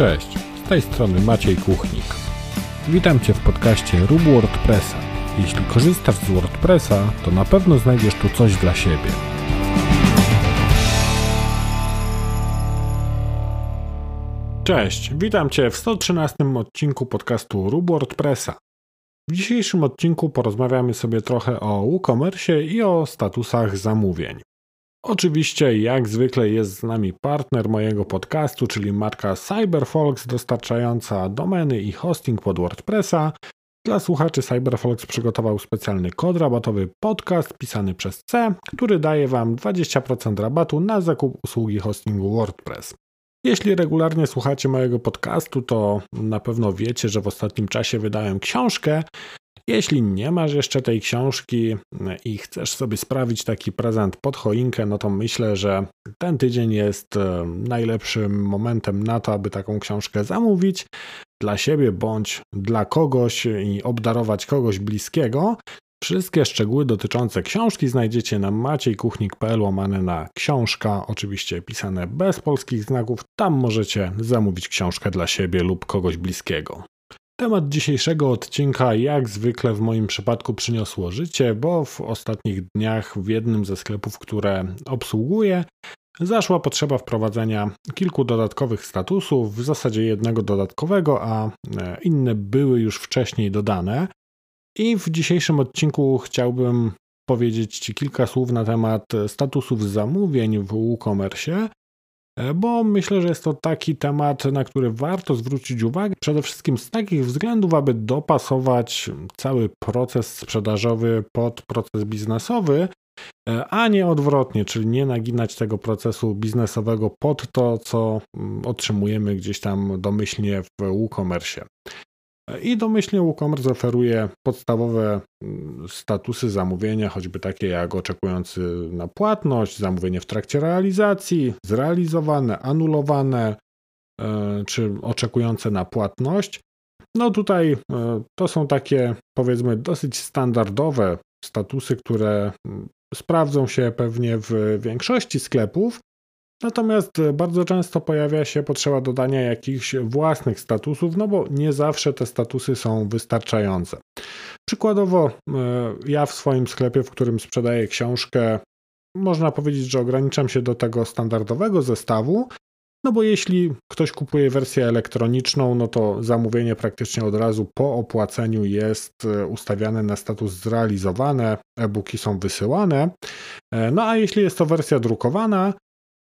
Cześć, z tej strony Maciej Kuchnik. Witam Cię w podcaście Rób WordPressa. Jeśli korzystasz z WordPressa, to na pewno znajdziesz tu coś dla siebie. Cześć, witam Cię w 113 odcinku podcastu Rób WordPressa. W dzisiejszym odcinku porozmawiamy sobie trochę o WooCommerce i o statusach zamówień. Oczywiście, jak zwykle, jest z nami partner mojego podcastu, czyli marka CyberFolks, dostarczająca domeny i hosting pod WordPressa. Dla słuchaczy CyberFolks przygotował specjalny kod rabatowy podcast pisany przez C, który daje Wam 20% rabatu na zakup usługi hostingu WordPress. Jeśli regularnie słuchacie mojego podcastu, to na pewno wiecie, że w ostatnim czasie wydałem książkę jeśli nie masz jeszcze tej książki i chcesz sobie sprawić taki prezent pod choinkę, no to myślę, że ten tydzień jest e, najlepszym momentem na to, aby taką książkę zamówić dla siebie bądź dla kogoś i obdarować kogoś bliskiego. Wszystkie szczegóły dotyczące książki znajdziecie na maciejkuchnik.pl łamane na książka, oczywiście pisane bez polskich znaków. Tam możecie zamówić książkę dla siebie lub kogoś bliskiego. Temat dzisiejszego odcinka, jak zwykle w moim przypadku, przyniosło życie, bo w ostatnich dniach w jednym ze sklepów, które obsługuję, zaszła potrzeba wprowadzenia kilku dodatkowych statusów, w zasadzie jednego dodatkowego, a e, inne były już wcześniej dodane. I w dzisiejszym odcinku chciałbym powiedzieć Ci kilka słów na temat statusów zamówień w WooCommerce bo myślę, że jest to taki temat, na który warto zwrócić uwagę, przede wszystkim z takich względów, aby dopasować cały proces sprzedażowy pod proces biznesowy, e, a nie odwrotnie, czyli nie naginać tego procesu biznesowego pod to, co mm, otrzymujemy gdzieś tam domyślnie w WooCommerce. I domyślnie WooCommerce oferuje podstawowe mm, statusy zamówienia, choćby takie jak oczekujący na płatność, zamówienie w trakcie realizacji, zrealizowane, anulowane, e, czy oczekujące na płatność. No tutaj e, to są takie powiedzmy dosyć standardowe statusy, które mm, sprawdzą się pewnie w większości sklepów, Natomiast e, bardzo często pojawia się potrzeba dodania jakichś własnych statusów, no bo nie zawsze te statusy są wystarczające. Przykładowo, e, ja w swoim sklepie, w którym sprzedaję książkę, można powiedzieć, że ograniczam się do tego standardowego zestawu, no bo jeśli ktoś kupuje wersję elektroniczną, no to zamówienie praktycznie od razu po opłaceniu jest e, ustawiane na status zrealizowane, e-booki są wysyłane. No a jeśli jest to wersja drukowana,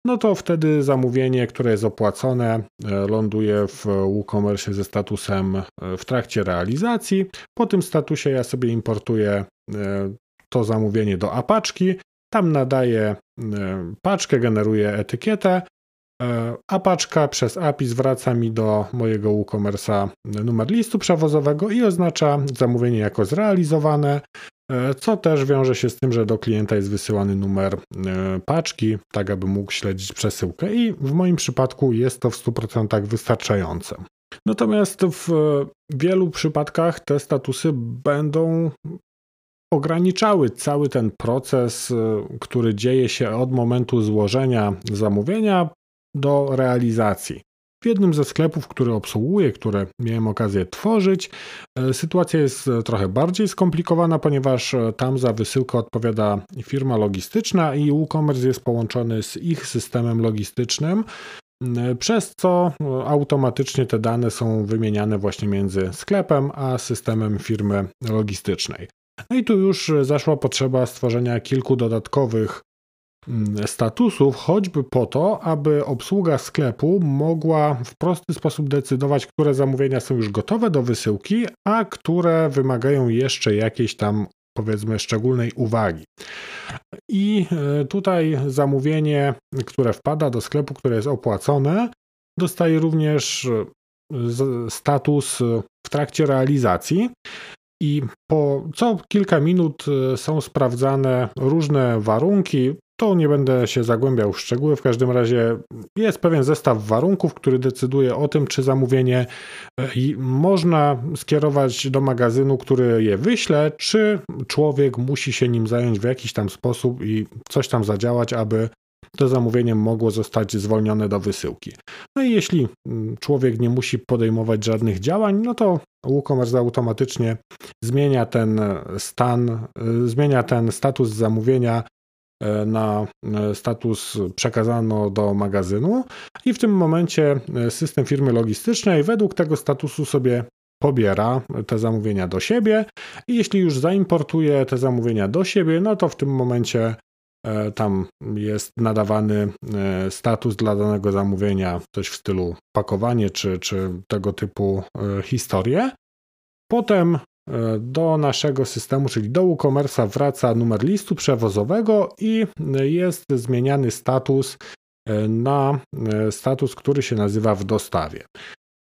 no to wtedy zamówienie, które jest opłacone, e, ląduje w WooCommerce ze statusem e, w trakcie realizacji. Po tym statusie ja sobie importuję e, to zamówienie do apaczki, tam nadaję paczkę, generuję etykietę, a paczka przez API zwraca mi do mojego WooCommerce'a numer listu przewozowego i oznacza zamówienie jako zrealizowane. E, co też wiąże się z tym, że do klienta jest wysyłany numer e, paczki, tak aby mógł śledzić przesyłkę i w moim przypadku jest to w 100% wystarczające. Natomiast w wielu przypadkach te statusy będą ograniczały cały ten proces, e, który dzieje się od momentu złożenia zamówienia do realizacji. W jednym ze sklepów, który obsługuję, które miałem okazję tworzyć, e, sytuacja jest e, trochę bardziej skomplikowana, ponieważ e, tam za wysyłkę odpowiada firma logistyczna i WooCommerce jest połączony z ich systemem logistycznym, przez co automatycznie te dane są wymieniane właśnie między sklepem a systemem firmy logistycznej. No i tu już zaszła potrzeba stworzenia kilku dodatkowych statusów, choćby po to, aby obsługa sklepu mogła w prosty sposób decydować, które zamówienia są już gotowe do wysyłki, a które wymagają jeszcze jakiejś tam powiedzmy szczególnej uwagi. I e, tutaj zamówienie, które wpada do sklepu, które jest opłacone, dostaje również e, status w trakcie realizacji. I po co kilka minut e, są sprawdzane różne warunki, to nie będę się zagłębiał w szczegóły. W każdym razie jest pewien zestaw warunków, który decyduje o tym, czy zamówienie e, można skierować do magazynu, który je wyśle, czy człowiek musi się nim zająć w jakiś tam sposób i coś tam zadziałać, aby to zamówienie mogło zostać zwolnione do wysyłki. No i jeśli mm, człowiek nie musi podejmować żadnych działań, no to WooCommerce automatycznie zmienia ten stan, zmienia ten status zamówienia E, na e, status przekazano do magazynu i w tym momencie e, system firmy logistycznej według tego statusu sobie pobiera te zamówienia do siebie i jeśli już zaimportuje te zamówienia do siebie, no to w tym momencie tam jest nadawany status dla danego zamówienia, coś w stylu pakowanie czy, czy tego typu historie. Potem do naszego systemu, czyli do WooCommerce'a wraca numer listu przewozowego i jest zmieniany status e, na e, status, który się nazywa w dostawie.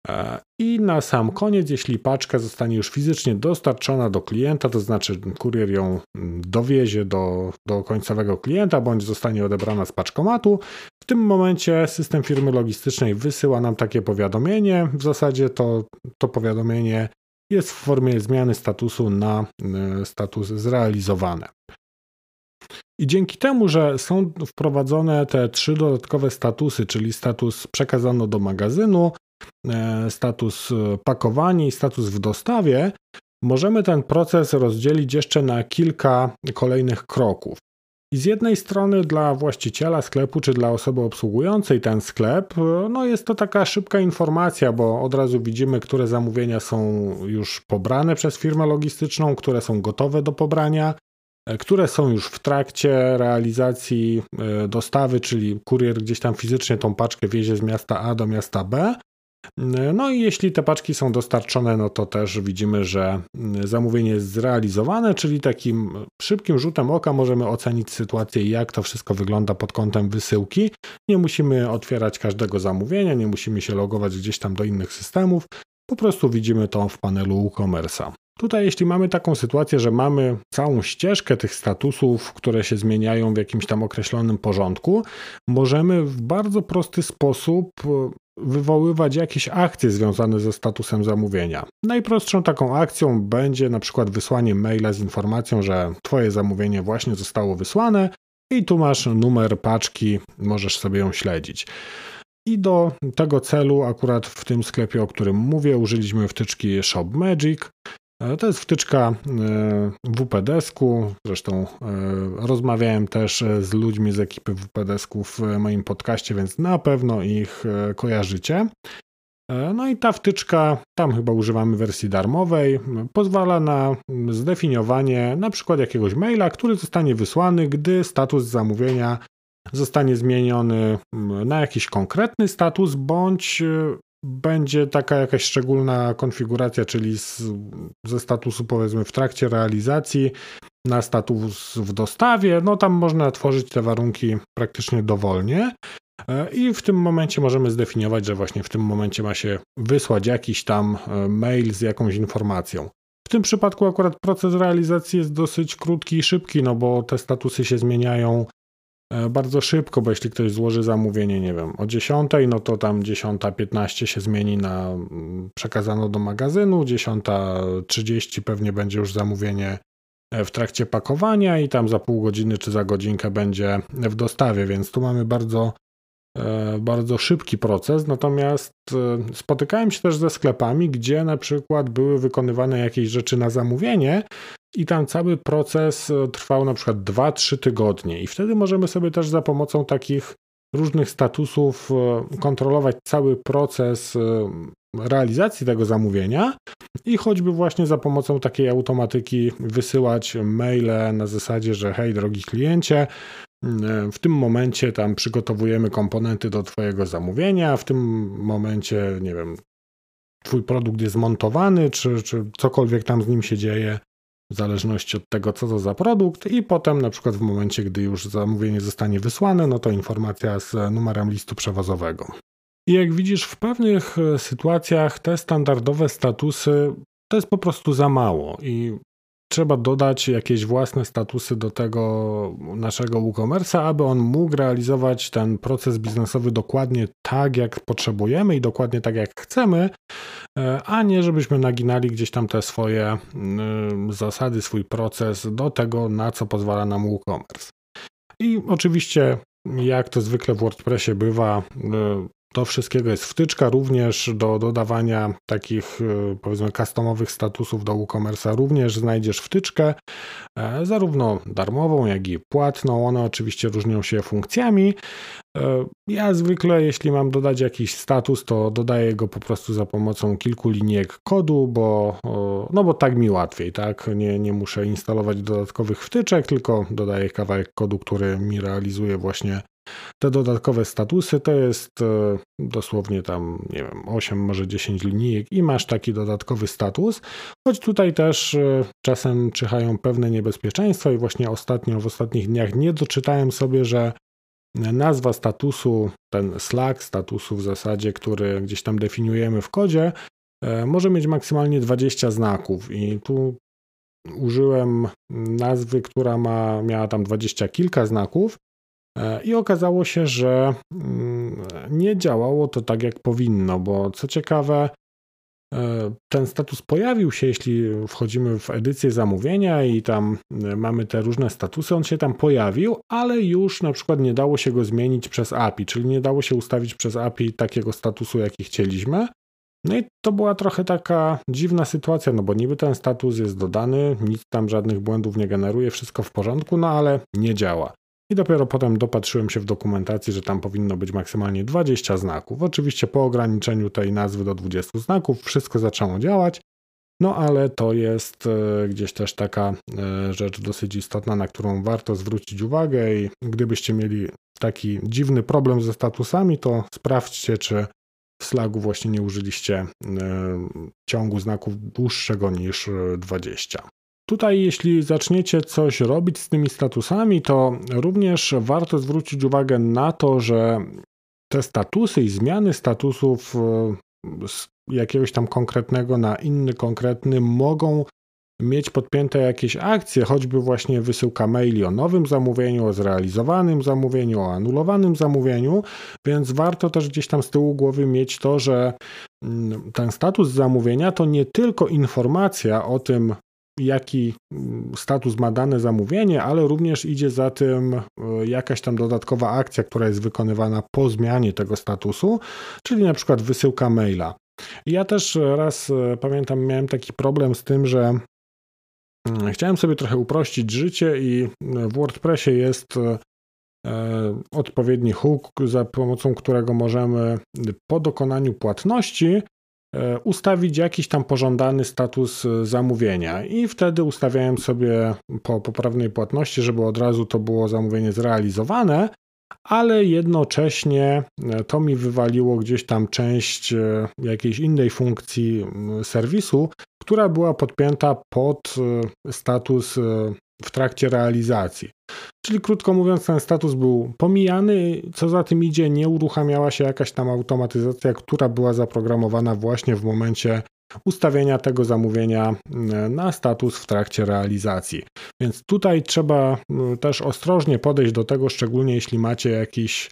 E, I na sam koniec, jeśli paczka zostanie już fizycznie dostarczona do klienta, to znaczy kurier ją mm, dowiezie do, do końcowego klienta, bądź zostanie odebrana z paczkomatu, w tym momencie system firmy logistycznej wysyła nam takie powiadomienie. W zasadzie to, to powiadomienie jest w formie zmiany statusu na e, status zrealizowane. I dzięki temu, że są wprowadzone te trzy dodatkowe statusy, czyli status przekazano do magazynu, e, status pakowanie i status w dostawie, możemy ten proces rozdzielić jeszcze na kilka kolejnych kroków. I z jednej strony dla właściciela sklepu czy dla osoby obsługującej ten sklep, no jest to taka szybka informacja, bo od razu widzimy, które zamówienia są już pobrane przez firmę logistyczną, które są gotowe do pobrania, e, które są już w trakcie realizacji e, dostawy, czyli kurier gdzieś tam fizycznie tą paczkę wiezie z miasta A do miasta B. No i jeśli te paczki są dostarczone, no to też widzimy, że zamówienie jest zrealizowane, czyli takim szybkim rzutem oka możemy ocenić sytuację, jak to wszystko wygląda pod kątem wysyłki. Nie musimy otwierać każdego zamówienia, nie musimy się logować gdzieś tam do innych systemów. Po prostu widzimy to w panelu e-commerce'a. Tutaj, jeśli mamy taką sytuację, że mamy całą ścieżkę tych statusów, które się zmieniają w jakimś tam określonym porządku, możemy w bardzo prosty sposób wywoływać jakieś akcje związane ze statusem zamówienia. Najprostszą taką akcją będzie na przykład wysłanie maila z informacją, że Twoje zamówienie właśnie zostało wysłane i tu masz numer paczki, możesz sobie ją śledzić. I do tego celu, akurat w tym sklepie, o którym mówię, użyliśmy wtyczki Shop Magic. E, to jest wtyczka e, WPDesku. Zresztą e, rozmawiałem też z ludźmi z ekipy WPDesku w moim podcaście, więc na pewno ich kojarzycie. No i ta wtyczka, tam chyba używamy wersji darmowej, pozwala na zdefiniowanie na przykład jakiegoś maila, który zostanie wysłany, gdy status zamówienia zostanie zmieniony na jakiś konkretny status, bądź będzie taka jakaś szczególna konfiguracja, czyli z, ze statusu powiedzmy w trakcie realizacji na status w dostawie, no tam można tworzyć te warunki praktycznie dowolnie. E, I w tym momencie możemy zdefiniować, że właśnie w tym momencie ma się wysłać jakiś tam e, mail z jakąś informacją. W tym przypadku akurat proces realizacji jest dosyć krótki i szybki, no bo te statusy się zmieniają bardzo szybko, bo jeśli ktoś złoży zamówienie, nie wiem, o 10, no to tam 10.15 się zmieni na mm, przekazano do magazynu, 10.30 pewnie będzie już zamówienie e, w trakcie pakowania i tam za pół godziny czy za godzinkę będzie w dostawie, więc tu mamy bardzo e, bardzo szybki proces, natomiast spotykałem się też ze sklepami, gdzie na przykład były wykonywane jakieś rzeczy na zamówienie, i tam cały proces e, trwał na przykład 2-3 tygodnie. I wtedy możemy sobie też za pomocą takich różnych statusów e, kontrolować cały proces e, realizacji tego zamówienia i choćby właśnie za pomocą takiej automatyki wysyłać maile na zasadzie, że hej drogi kliencie, w tym momencie tam przygotowujemy komponenty do Twojego zamówienia, w tym momencie, nie wiem, Twój produkt jest montowany, czy, czy cokolwiek tam z nim się dzieje, w zależności od tego, co to za produkt, i potem na przykład w momencie, gdy już zamówienie zostanie wysłane, no to informacja z numerem listu przewozowego. I jak widzisz, w pewnych e, sytuacjach te standardowe statusy to jest po prostu za mało i trzeba dodać jakieś własne statusy do tego naszego WooCommerce'a, aby on mógł realizować ten proces biznesowy dokładnie tak, jak potrzebujemy i dokładnie tak, jak chcemy, e, a nie żebyśmy naginali gdzieś tam te swoje zasady, swój proces do tego, na co pozwala nam WooCommerce. I oczywiście jak to zwykle w WordPressie bywa, do wszystkiego jest wtyczka, również do dodawania takich e, powiedzmy customowych statusów do WooCommerce'a również znajdziesz wtyczkę, e, zarówno darmową, jak i płatną. One oczywiście różnią się funkcjami. E, ja zwykle, jeśli mam dodać jakiś status, to dodaję go po prostu za pomocą kilku linijek kodu, bo, no bo tak mi łatwiej, tak? Nie, nie muszę instalować dodatkowych wtyczek, tylko dodaję kawałek kodu, który mi realizuje właśnie te dodatkowe statusy to jest e, dosłownie tam, nie wiem, 8, może 10 linijek i masz taki dodatkowy status, choć tutaj też e, czasem czyhają pewne niebezpieczeństwa i właśnie ostatnio, w ostatnich dniach nie doczytałem sobie, że nazwa statusu, ten Slack statusu w zasadzie, który gdzieś tam definiujemy w kodzie, e, może mieć maksymalnie 20 znaków. I tu użyłem nazwy, która ma, miała tam 20 kilka znaków, I okazało się, że mm, nie działało to tak, jak powinno, bo co ciekawe, e, ten status pojawił się, jeśli wchodzimy w edycję zamówienia i tam e, mamy te różne statusy, on się tam pojawił, ale już na przykład nie dało się go zmienić przez API, czyli nie dało się ustawić przez API takiego statusu, jaki chcieliśmy. No i to była trochę taka dziwna sytuacja, no bo niby ten status jest dodany, nic tam żadnych błędów nie generuje, wszystko w porządku, no ale nie działa. I dopiero potem dopatrzyłem się w dokumentacji, że tam powinno być maksymalnie 20 znaków. Oczywiście po ograniczeniu tej nazwy do 20 znaków wszystko zaczęło działać. No ale to jest e, gdzieś też taka e, rzecz dosyć istotna, na którą warto zwrócić uwagę i gdybyście mieli taki dziwny problem ze statusami, to sprawdźcie, czy w Slacku właśnie nie użyliście e, ciągu znaków dłuższego niż 20. Tutaj, jeśli zaczniecie coś robić z tymi statusami, to również warto zwrócić uwagę na to, że te statusy i zmiany statusów e, z jakiegoś tam konkretnego na inny konkretny mogą mieć podpięte jakieś akcje, choćby właśnie wysyłka maili o nowym zamówieniu, o zrealizowanym zamówieniu, o anulowanym zamówieniu, więc warto też gdzieś tam z tyłu głowy mieć to, że mm, ten status zamówienia to nie tylko informacja o tym, jaki mm, status ma dane zamówienie, ale również idzie za tym e, jakaś tam dodatkowa akcja, która jest wykonywana po zmianie tego statusu, czyli na przykład wysyłka maila. Ja też raz e, pamiętam, miałem taki problem z tym, że mm, chciałem sobie trochę uprościć życie i w WordPressie jest e, odpowiedni hook, za pomocą którego możemy po dokonaniu płatności ustawić jakiś tam pożądany status e, zamówienia i wtedy ustawiałem sobie po poprawnej płatności, żeby od razu to było zamówienie zrealizowane, ale jednocześnie e, to mi wywaliło gdzieś tam część jakiejś innej funkcji serwisu, która była podpięta pod status w trakcie realizacji. Czyli krótko mówiąc, ten status był pomijany, co za tym idzie, nie uruchamiała się jakaś tam automatyzacja, która była zaprogramowana właśnie w momencie ustawienia tego zamówienia mm, na status w trakcie realizacji. Więc tutaj trzeba mm, też ostrożnie podejść do tego, szczególnie jeśli macie jakiś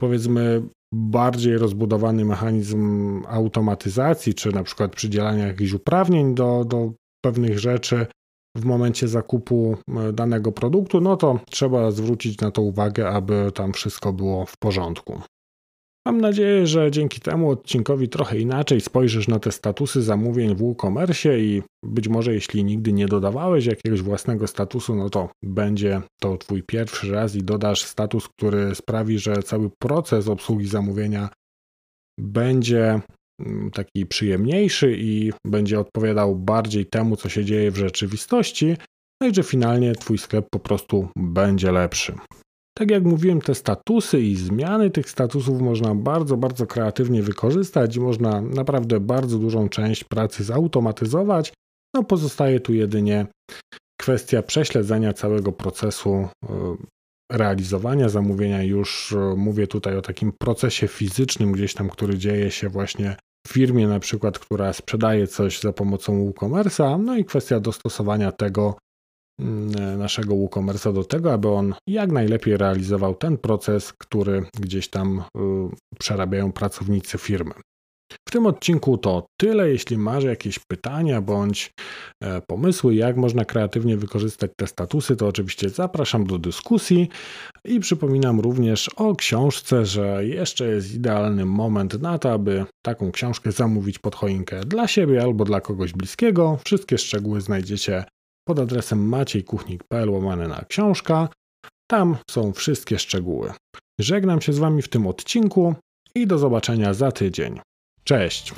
powiedzmy bardziej rozbudowany mechanizm automatyzacji, czy na przykład przydzielania jakichś uprawnień do, do pewnych rzeczy, w momencie zakupu e, danego produktu, no to trzeba zwrócić na to uwagę, aby tam wszystko było w porządku. Mam nadzieję, że dzięki temu odcinkowi trochę inaczej spojrzysz na te statusy zamówień w WooCommerce i być może jeśli nigdy nie dodawałeś jakiegoś własnego statusu, no to będzie to twój pierwszy raz i dodasz status, który sprawi, że cały proces obsługi zamówienia będzie taki przyjemniejszy i będzie odpowiadał bardziej temu, co się dzieje w rzeczywistości, no i że finalnie Twój sklep po prostu będzie lepszy. Tak jak mówiłem, te statusy i zmiany tych statusów można bardzo, bardzo kreatywnie wykorzystać i można naprawdę bardzo dużą część pracy zautomatyzować. No pozostaje tu jedynie kwestia prześledzenia całego procesu e, realizowania zamówienia. Już e, mówię tutaj o takim procesie fizycznym, gdzieś tam, który dzieje się właśnie firmie na przykład, która sprzedaje coś za pomocą WooCommerce'a, no i kwestia dostosowania tego mm, naszego WooCommerce'a do tego, aby on jak najlepiej realizował ten proces, który gdzieś tam y, przerabiają pracownicy firmy. W tym odcinku to tyle. Jeśli masz jakieś pytania bądź e, pomysły, jak można kreatywnie wykorzystać te statusy, to oczywiście zapraszam do dyskusji i przypominam również o książce, że jeszcze jest idealny moment na to, aby taką książkę zamówić pod choinkę dla siebie albo dla kogoś bliskiego. Wszystkie szczegóły znajdziecie pod adresem maciejkuchnik.pl łamane na książka. Tam są wszystkie szczegóły. Żegnam się z Wami w tym odcinku i do zobaczenia za tydzień. Cześć!